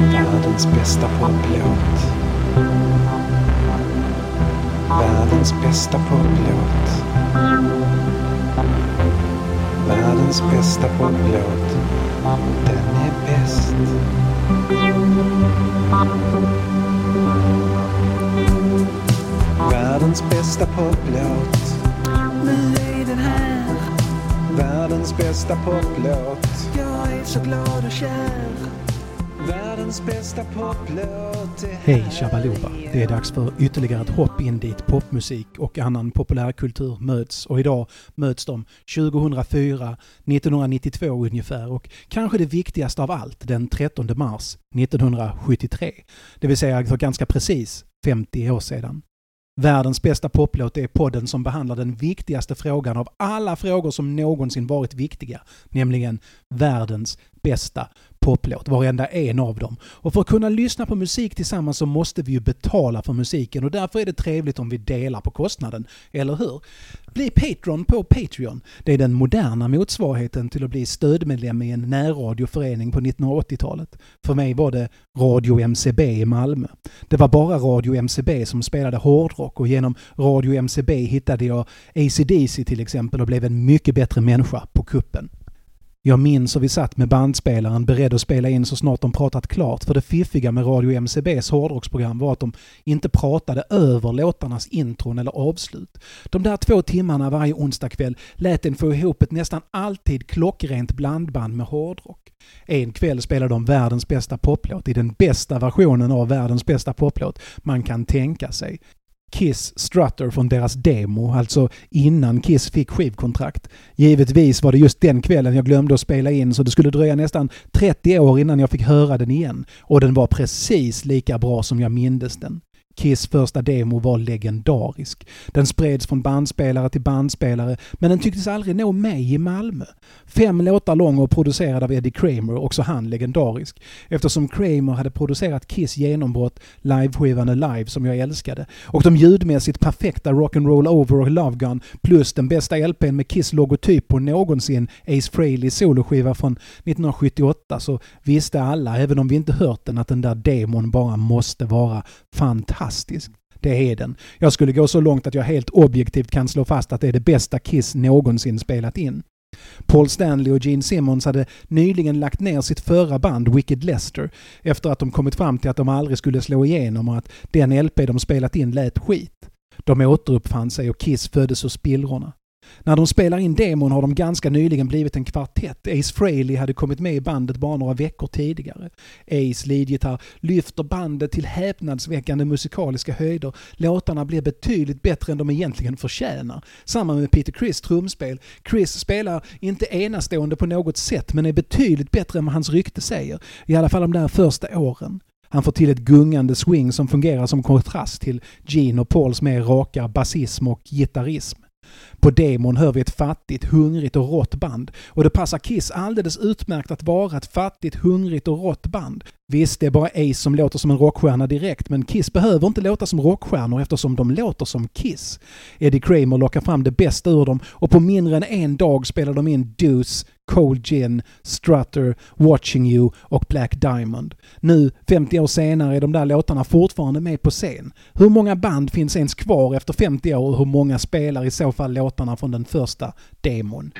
Världens bästa poplåt. Världens bästa poplåt. Världens bästa poplåt. Den är bäst. Världens bästa poplåt. Nu är den här. Världens bästa poplåt. Jag är så glad och kär. Hej här Det är dags för ytterligare ett hopp in dit popmusik och annan populärkultur möts. Och idag möts de 2004, 1992 ungefär och kanske det viktigaste av allt den 13 mars 1973. Det vill säga för ganska precis 50 år sedan. Världens bästa poplåt är podden som behandlar den viktigaste frågan av alla frågor som någonsin varit viktiga, nämligen världens bästa poplåt, varenda en av dem. Och för att kunna lyssna på musik tillsammans så måste vi ju betala för musiken och därför är det trevligt om vi delar på kostnaden, eller hur? Bli Patreon på Patreon. Det är den moderna motsvarigheten till att bli stödmedlem i en närradioförening på 1980-talet. För mig var det Radio MCB i Malmö. Det var bara Radio MCB som spelade hårdrock och genom Radio MCB hittade jag AC/DC till exempel och blev en mycket bättre människa på kuppen. Jag minns hur vi satt med bandspelaren beredd att spela in så snart de pratat klart för det fiffiga med Radio MCBs hårdrocksprogram var att de inte pratade över låtarnas intron eller avslut. De där två timmarna varje onsdagkväll lät en få ihop ett nästan alltid klockrent blandband med hårdrock. En kväll spelade de världens bästa poplåt i den bästa versionen av världens bästa poplåt man kan tänka sig. Kiss Strutter från deras demo, alltså innan Kiss fick skivkontrakt. Givetvis var det just den kvällen jag glömde att spela in så det skulle dröja nästan 30 år innan jag fick höra den igen. Och den var precis lika bra som jag mindes den. Kiss första demo var legendarisk. Den spreds från bandspelare till bandspelare men den tycktes aldrig nå mig i Malmö. Fem låtar lång och producerad av Eddie Kramer, också han legendarisk. Eftersom Kramer hade producerat Kiss genombrott, liveskivan Alive som jag älskade, och de ljudmässigt perfekta Rock'n'Roll Over och Love Gun plus den bästa LPn med Kiss logotyp på någonsin, Ace Frehley soloskiva från 1978, så visste alla, även om vi inte hört den, att den där demon bara måste vara fantastisk. Det är den. Jag skulle gå så långt att jag helt objektivt kan slå fast att det är det bästa Kiss någonsin spelat in. Paul Stanley och Gene Simmons hade nyligen lagt ner sitt förra band Wicked Lester efter att de kommit fram till att de aldrig skulle slå igenom och att den LP de spelat in lät skit. De återuppfann sig och Kiss föddes ur spillrorna. När de spelar in demon har de ganska nyligen blivit en kvartett. Ace Frehley hade kommit med i bandet bara några veckor tidigare. Ace leadgitarr lyfter bandet till häpnadsväckande musikaliska höjder. Låtarna blir betydligt bättre än de egentligen förtjänar. Samma med Peter Criss trumspel. Chris spelar inte enastående på något sätt men är betydligt bättre än vad hans rykte säger. I alla fall de där första åren. Han får till ett gungande swing som fungerar som kontrast till Gene och Pauls mer raka basism och gitarrism. På demon hör vi ett fattigt, hungrigt och rått band. Och det passar Kiss alldeles utmärkt att vara ett fattigt, hungrigt och rått band. Visst, det är bara Ace som låter som en rockstjärna direkt, men Kiss behöver inte låta som rockstjärnor eftersom de låter som Kiss. Eddie Kramer lockar fram det bästa ur dem och på mindre än en dag spelar de in Deuce, Cold Gin, Strutter, Watching You och Black Diamond. Nu, 50 år senare, är de där låtarna fortfarande med på scen. Hur många band finns ens kvar efter 50 år och hur många spelar i så fall låtarna från den första demon?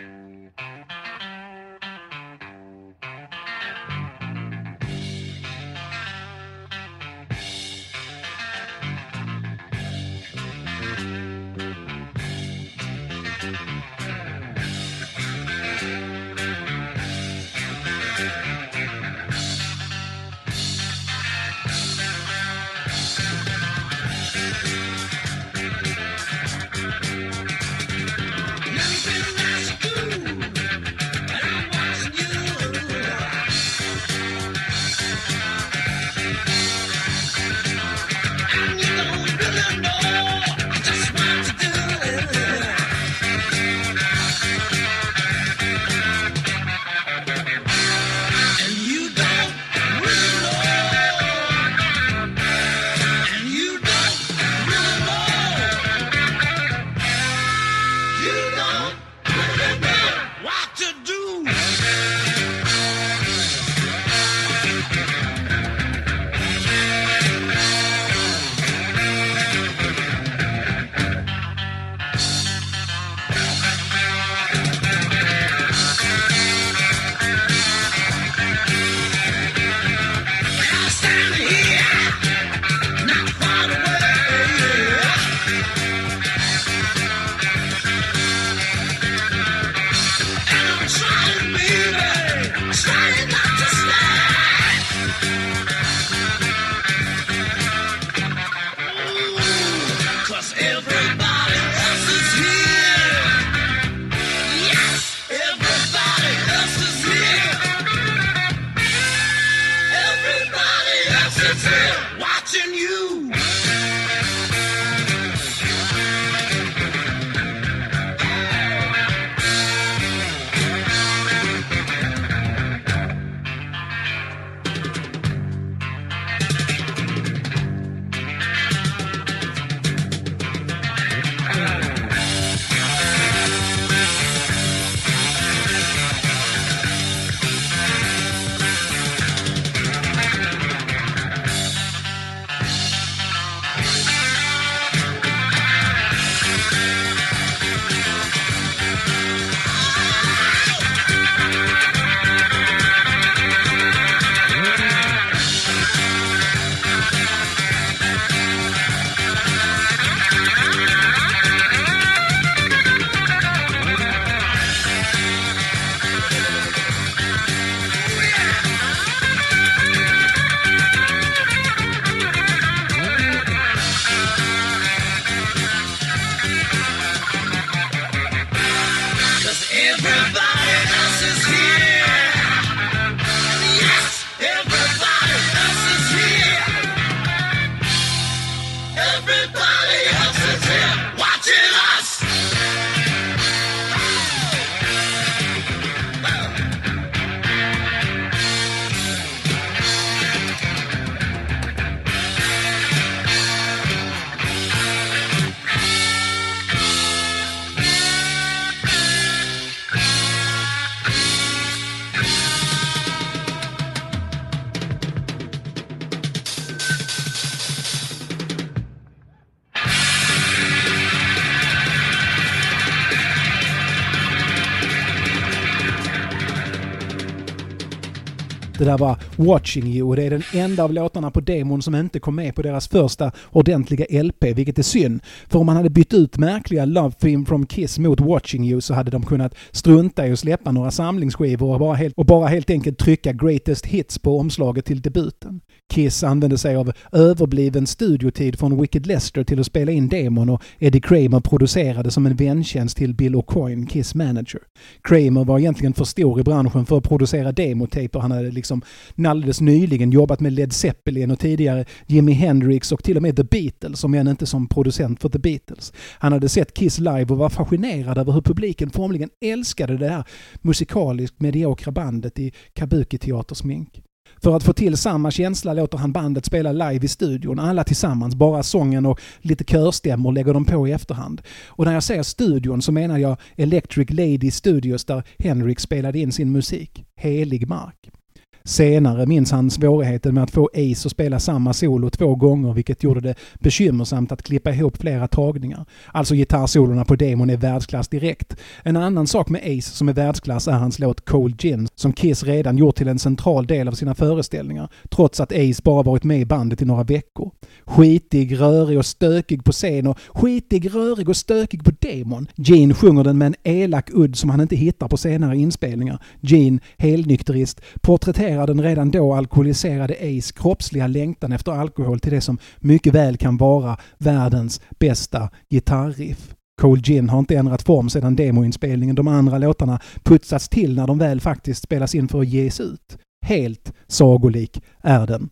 Det där var Watching You och det är den enda av låtarna på demon som inte kom med på deras första ordentliga LP, vilket är synd. För om man hade bytt ut märkliga Love Theme from Kiss mot Watching You så hade de kunnat strunta i att släppa några samlingsskivor och bara helt, och bara helt enkelt trycka Greatest Hits på omslaget till debuten. Kiss använde sig av överbliven studiotid från Wicked Lester till att spela in demon och Eddie Kramer producerade som en väntjänst till Bill O'Coin, Kiss manager. Kramer var egentligen för stor i branschen för att producera demotaper. Han hade liksom alldeles nyligen jobbat med Led Zeppelin och tidigare Jimi Hendrix och till och med The Beatles, om än inte som producent för The Beatles. Han hade sett Kiss live och var fascinerad över hur publiken formligen älskade det här musikaliskt mediokra bandet i kabuki-teatersmink. För att få till samma känsla låter han bandet spela live i studion, alla tillsammans. Bara sången och lite körstämmor lägger de på i efterhand. Och när jag säger studion så menar jag Electric Lady Studios där Henrik spelade in sin musik. Helig mark. Senare minns han svårigheten med att få Ace att spela samma solo två gånger vilket gjorde det bekymmersamt att klippa ihop flera tagningar. Alltså gitarrsolorna på demon är världsklass direkt. En annan sak med Ace som är världsklass är hans låt Cold Gin som Kiss redan gjort till en central del av sina föreställningar trots att Ace bara varit med i bandet i några veckor. Skitig, rörig och stökig på scen och skitig, rörig och stökig på demon. Gene sjunger den med en elak udd som han inte hittar på senare inspelningar. Gene, helnykterist, porträtterar den redan då alkoholiserade Ace kroppsliga längtan efter alkohol till det som mycket väl kan vara världens bästa gitarriff. Cold Gin har inte ändrat form sedan demoinspelningen. De andra låtarna putsats till när de väl faktiskt spelas in för att ges ut. Helt sagolik är den.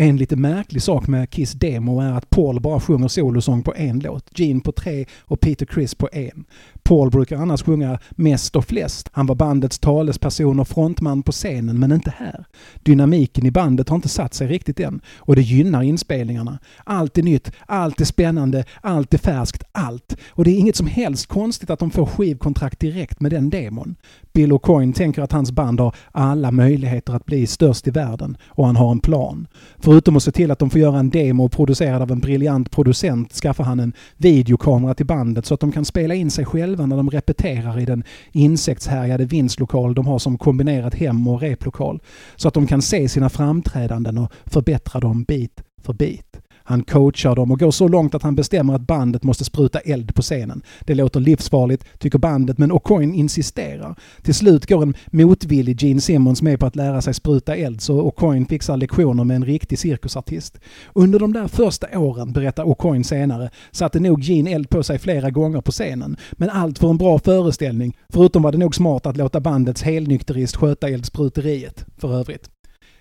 En lite märklig sak med Kiss demo är att Paul bara sjunger solosång på en låt, Gene på tre och Peter Criss på en. Paul brukar annars sjunga mest och flest. Han var bandets talesperson och frontman på scenen, men inte här. Dynamiken i bandet har inte satt sig riktigt än och det gynnar inspelningarna. Allt är nytt, allt är spännande, allt är färskt, allt. Och det är inget som helst konstigt att de får skivkontrakt direkt med den demon. Bill O'Coin tänker att hans band har alla möjligheter att bli störst i världen och han har en plan. Förutom att se till att de får göra en demo producerad av en briljant producent skaffar han en videokamera till bandet så att de kan spela in sig själva när de repeterar i den insektshärjade vinstlokal de har som kombinerat hem och replokal. Så att de kan se sina framträdanden och förbättra dem bit för bit. Han coachar dem och går så långt att han bestämmer att bandet måste spruta eld på scenen. Det låter livsfarligt, tycker bandet, men O'Coin insisterar. Till slut går en motvillig Gene Simmons med på att lära sig spruta eld så O'Coin fixar lektioner med en riktig cirkusartist. Under de där första åren, berättar O'Coin senare, satte nog Gene eld på sig flera gånger på scenen. Men allt för en bra föreställning. Förutom var det nog smart att låta bandets helnykterist sköta eldspruteriet, för övrigt.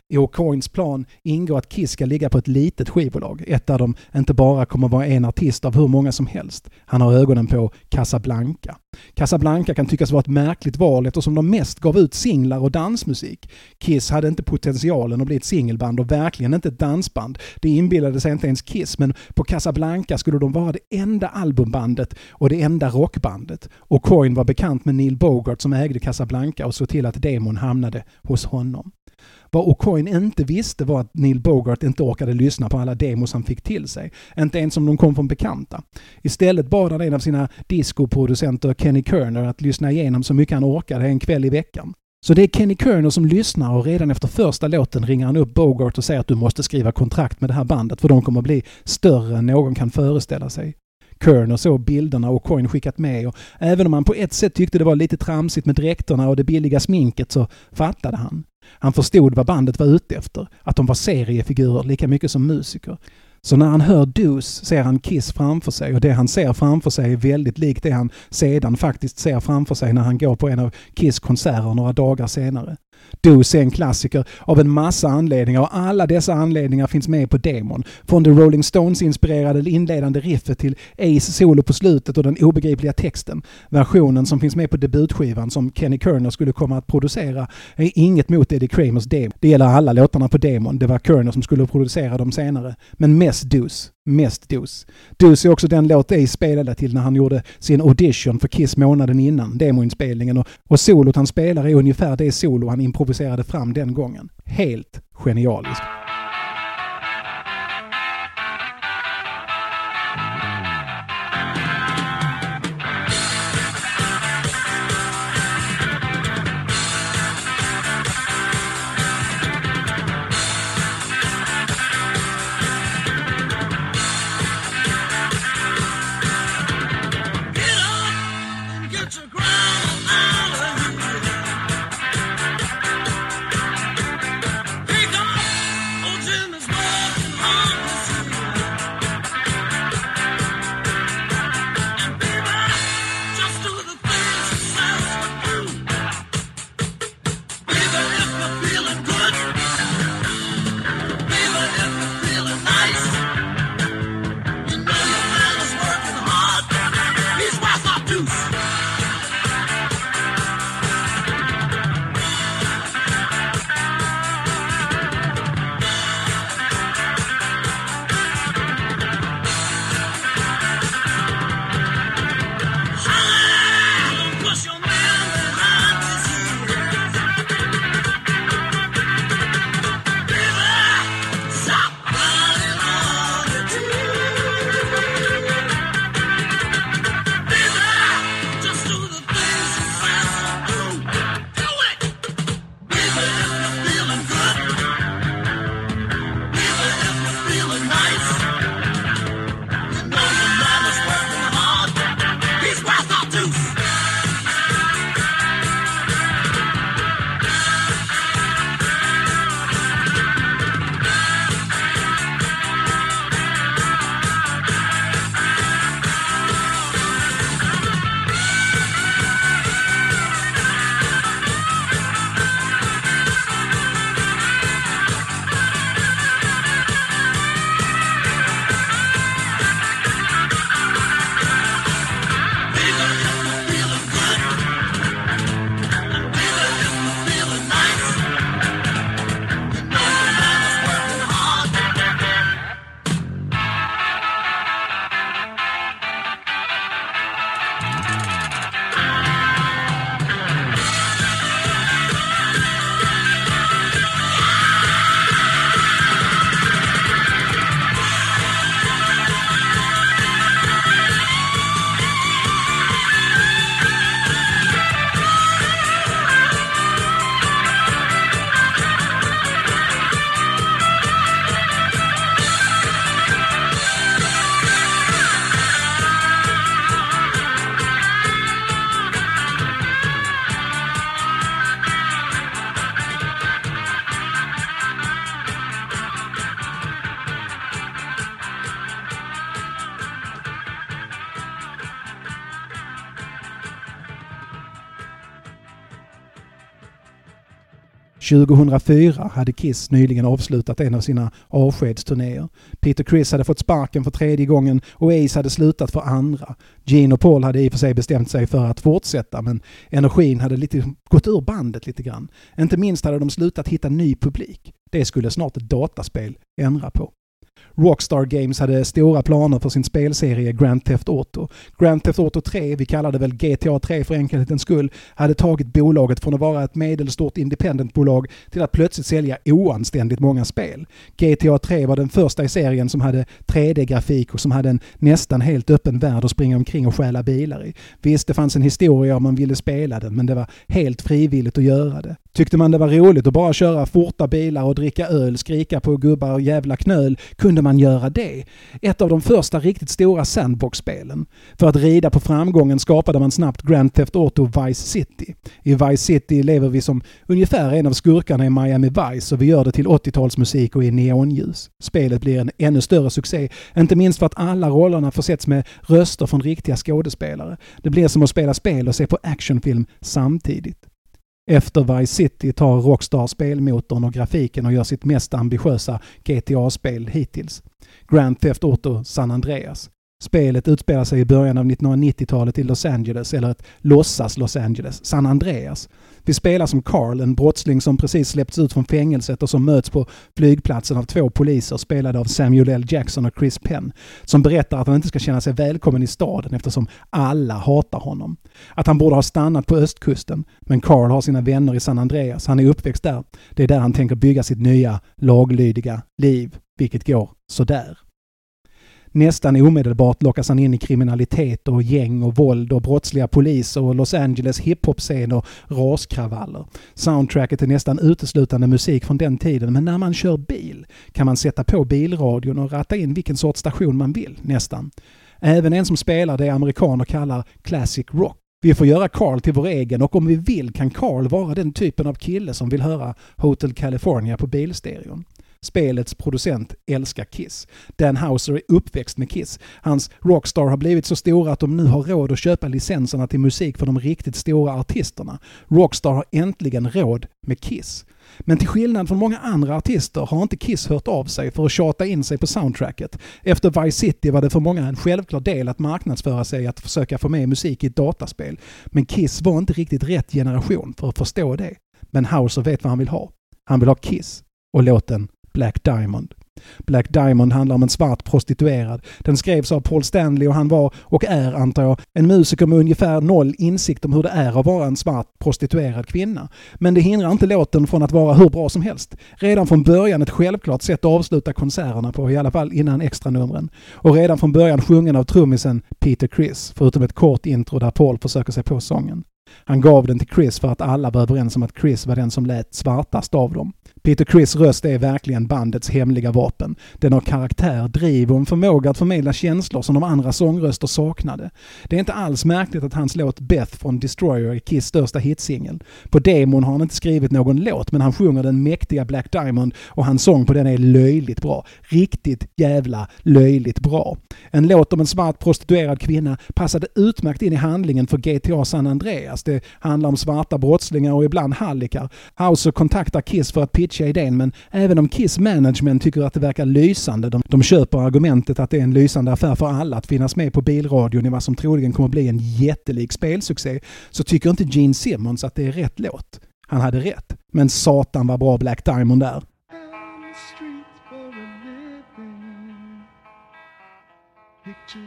I O'Coins plan ingår att Kiss ska ligga på ett litet skivbolag. Ett där de inte bara kommer vara en artist av hur många som helst. Han har ögonen på Casablanca. Casablanca kan tyckas vara ett märkligt val eftersom de mest gav ut singlar och dansmusik. Kiss hade inte potentialen att bli ett singelband och verkligen inte ett dansband. Det inbillade sig inte ens Kiss, men på Casablanca skulle de vara det enda albumbandet och det enda rockbandet. Och Coin var bekant med Neil Bogart som ägde Casablanca och såg till att demon hamnade hos honom. Vad O'Coin inte visste var att Neil Bogart inte orkade lyssna på alla demos han fick till sig. Inte ens om de kom från bekanta. Istället bad han en av sina discoproducenter Kenny Kerner att lyssna igenom så mycket han orkade en kväll i veckan. Så det är Kenny Kerner som lyssnar och redan efter första låten ringer han upp Bogart och säger att du måste skriva kontrakt med det här bandet för de kommer bli större än någon kan föreställa sig. Kerner såg bilderna och Coin skickat med och även om han på ett sätt tyckte det var lite tramsigt med dräkterna och det billiga sminket så fattade han. Han förstod vad bandet var ute efter, att de var seriefigurer lika mycket som musiker. Så när han hör Deuce ser han Kiss framför sig och det han ser framför sig är väldigt likt det han sedan faktiskt ser framför sig när han går på en av Kiss konserter några dagar senare. DOS är en klassiker av en massa anledningar och alla dessa anledningar finns med på demon. Från det Rolling Stones-inspirerade inledande riffet till Ace solo på slutet och den obegripliga texten. Versionen som finns med på debutskivan som Kenny Kerner skulle komma att producera är inget mot Eddie Kramers demo. Det gäller alla låtarna på demon. Det var Kerner som skulle producera dem senare. Men mest DOS mest dos. Dos är också den låt Ace spelade till när han gjorde sin audition för Kiss månaden innan demoinspelningen och, och solot han spelar är ungefär det solo han improviserade fram den gången. Helt genialiskt. 2004 hade Kiss nyligen avslutat en av sina avskedsturnéer. Peter Criss hade fått sparken för tredje gången och Ace hade slutat för andra. Gene och Paul hade i och för sig bestämt sig för att fortsätta men energin hade lite gått ur bandet lite grann. Inte minst hade de slutat hitta ny publik. Det skulle snart ett dataspel ändra på. Rockstar Games hade stora planer för sin spelserie Grand Theft Auto. Grand Theft Auto 3, vi kallar det väl GTA 3 för enkelhetens skull, hade tagit bolaget från att vara ett medelstort independentbolag till att plötsligt sälja oanständigt många spel. GTA 3 var den första i serien som hade 3D-grafik och som hade en nästan helt öppen värld att springa omkring och stjäla bilar i. Visst, det fanns en historia om man ville spela den, men det var helt frivilligt att göra det. Tyckte man det var roligt att bara köra forta bilar och dricka öl, skrika på gubbar och jävla knöl, kunde man göra det. Ett av de första riktigt stora sandbox-spelen. För att rida på framgången skapade man snabbt Grand Theft Auto Vice City. I Vice City lever vi som ungefär en av skurkarna i Miami Vice och vi gör det till 80-talsmusik och i neonljus. Spelet blir en ännu större succé, inte minst för att alla rollerna försätts med röster från riktiga skådespelare. Det blir som att spela spel och se på actionfilm samtidigt. Efter Vice City tar Rockstar spelmotorn och grafiken och gör sitt mest ambitiösa GTA-spel hittills. Grand Theft Auto San Andreas. Spelet utspelar sig i början av 1990-talet i Los Angeles, eller ett låtsas Los Angeles, San Andreas. Vi spelar som Carl, en brottsling som precis släppts ut från fängelset och som möts på flygplatsen av två poliser spelade av Samuel L. Jackson och Chris Penn, som berättar att han inte ska känna sig välkommen i staden eftersom alla hatar honom. Att han borde ha stannat på östkusten, men Carl har sina vänner i San Andreas, han är uppväxt där. Det är där han tänker bygga sitt nya, laglydiga liv, vilket går sådär. Nästan omedelbart lockas han in i kriminalitet och gäng och våld och brottsliga poliser och Los Angeles hiphop-scen och raskravaller. Soundtracket är nästan uteslutande musik från den tiden men när man kör bil kan man sätta på bilradion och ratta in vilken sorts station man vill, nästan. Även en som spelar det amerikaner kallar classic rock. Vi får göra Carl till vår egen och om vi vill kan Carl vara den typen av kille som vill höra Hotel California på bilstereon. Spelets producent älskar Kiss. Dan Houser är uppväxt med Kiss. Hans Rockstar har blivit så stora att de nu har råd att köpa licenserna till musik för de riktigt stora artisterna. Rockstar har äntligen råd med Kiss. Men till skillnad från många andra artister har inte Kiss hört av sig för att tjata in sig på soundtracket. Efter Vice City var det för många en självklar del att marknadsföra sig att försöka få med musik i ett dataspel. Men Kiss var inte riktigt rätt generation för att förstå det. Men Houser vet vad han vill ha. Han vill ha Kiss och låten Black Diamond. Black Diamond handlar om en svart prostituerad. Den skrevs av Paul Stanley och han var, och är antar jag, en musiker med ungefär noll insikt om hur det är att vara en svart prostituerad kvinna. Men det hindrar inte låten från att vara hur bra som helst. Redan från början ett självklart sätt att avsluta konserterna på, i alla fall innan extranumren. Och redan från början sjungen av trummisen Peter Criss, förutom ett kort intro där Paul försöker sig på sången. Han gav den till Chris för att alla var överens om att Chris var den som lät svartast av dem. Peter Criss röst är verkligen bandets hemliga vapen. Den har karaktär, driv och en förmåga att förmedla känslor som de andra sångröster saknade. Det är inte alls märkligt att hans låt Beth från Destroyer är Kiss största hitsingel. På demon har han inte skrivit någon låt men han sjunger den mäktiga Black Diamond och hans sång på den är löjligt bra. Riktigt jävla löjligt bra. En låt om en svart prostituerad kvinna passade utmärkt in i handlingen för GTA San Andreas. Det handlar om svarta brottslingar och ibland hallickar. Hauser kontaktar Kiss för att pitcha idén men även om Kiss management tycker att det verkar lysande, de, de köper argumentet att det är en lysande affär för alla att finnas med på bilradion i vad som troligen kommer bli en jättelik spelsuccé, så tycker inte Gene Simmons att det är rätt låt. Han hade rätt. Men satan vad bra Black Diamond är. on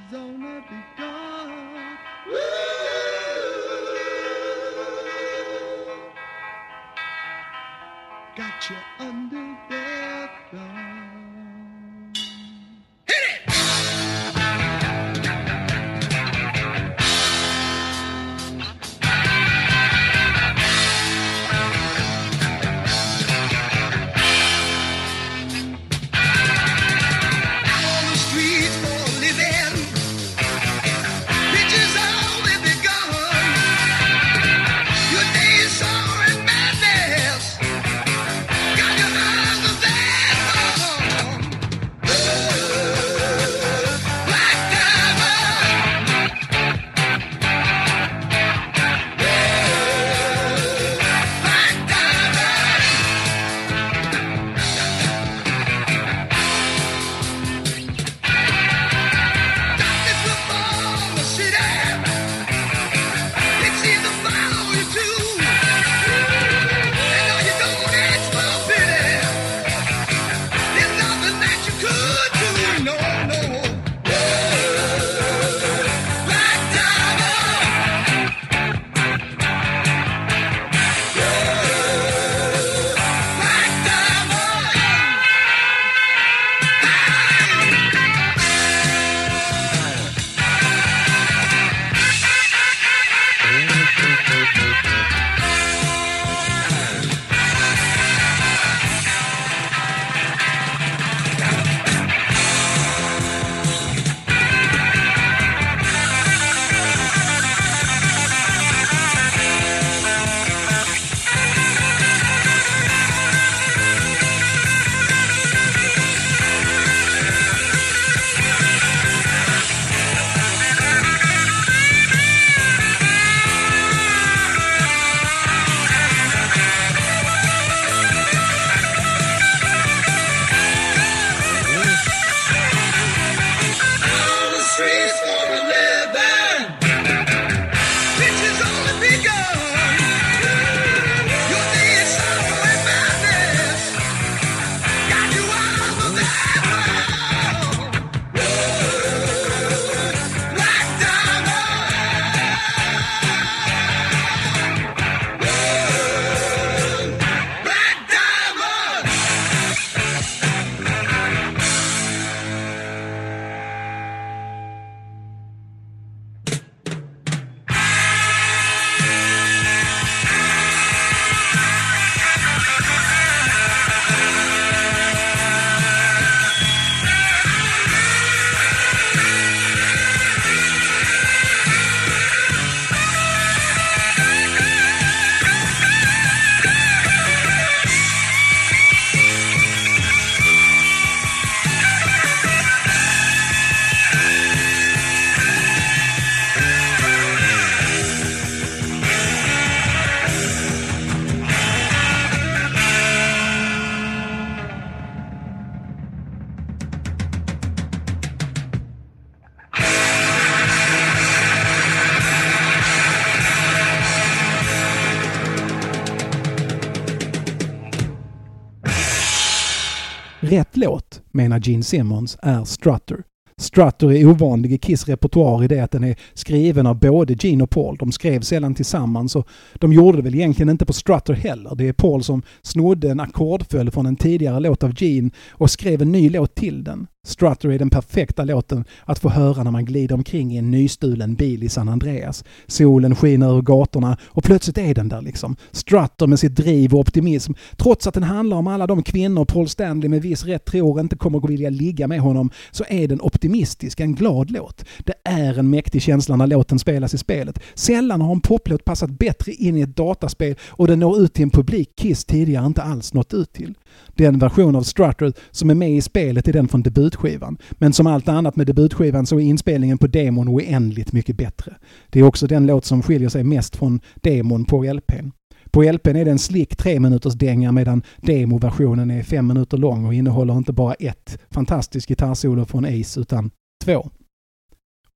menar Gene Simmons, är Strutter. Strutter är ovanlig i Kiss repertoar i det att den är skriven av både Gene och Paul. De skrev sällan tillsammans och de gjorde det väl egentligen inte på Strutter heller. Det är Paul som snodde en ackordföljd från en tidigare låt av Gene och skrev en ny låt till den. Strutter är den perfekta låten att få höra när man glider omkring i en nystulen bil i San Andreas. Solen skiner över gatorna och plötsligt är den där liksom. Strutter med sitt driv och optimism. Trots att den handlar om alla de kvinnor Paul Stanley med viss rätt tror inte kommer att vilja ligga med honom så är den optimistisk, en glad låt. Det är en mäktig känsla när låten spelas i spelet. Sällan har en poplåt passat bättre in i ett dataspel och den når ut till en publik Kiss tidigare inte alls nått ut till. Den version av Strutter som är med i spelet är den från debutskivan. Men som allt annat med debutskivan så är inspelningen på demon oändligt mycket bättre. Det är också den låt som skiljer sig mest från demon på LPn. På LPn är det en slick tre minuters dänga medan demoversionen är fem minuter lång och innehåller inte bara ett fantastiskt gitarrsolo från Ace utan två.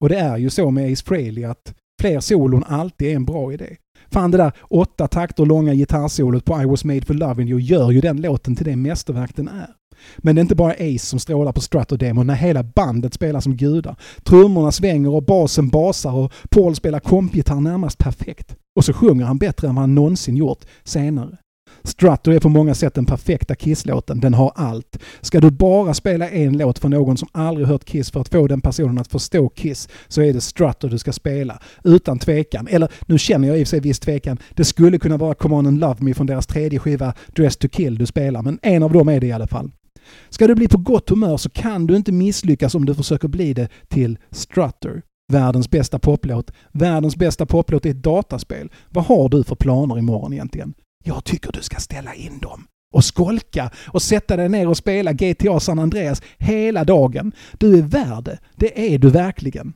Och det är ju så med Ace Frehley att fler solon alltid är en bra idé. Fan det där åtta takter långa gitarrsolot på I was made for loving you gör ju den låten till det mästerverk den är. Men det är inte bara Ace som strålar på Stratodemon när hela bandet spelar som gudar. Trummorna svänger och basen basar och Paul spelar kompgitarr närmast perfekt. Och så sjunger han bättre än vad han någonsin gjort senare. Strato är på många sätt den perfekta Kiss-låten. Den har allt. Ska du bara spela en låt för någon som aldrig hört Kiss för att få den personen att förstå Kiss så är det Strato du ska spela. Utan tvekan. Eller nu känner jag i och för sig viss tvekan. Det skulle kunna vara Come On and Love Me från deras tredje skiva Dress to Kill du spelar. Men en av dem är det i alla fall. Ska du bli på gott humör så kan du inte misslyckas om du försöker bli det till Strutter. Världens bästa poplåt. Världens bästa poplåt är ett dataspel. Vad har du för planer imorgon egentligen? Jag tycker du ska ställa in dem och skolka och sätta dig ner och spela GTA San Andreas hela dagen. Du är värd det. Det är du verkligen.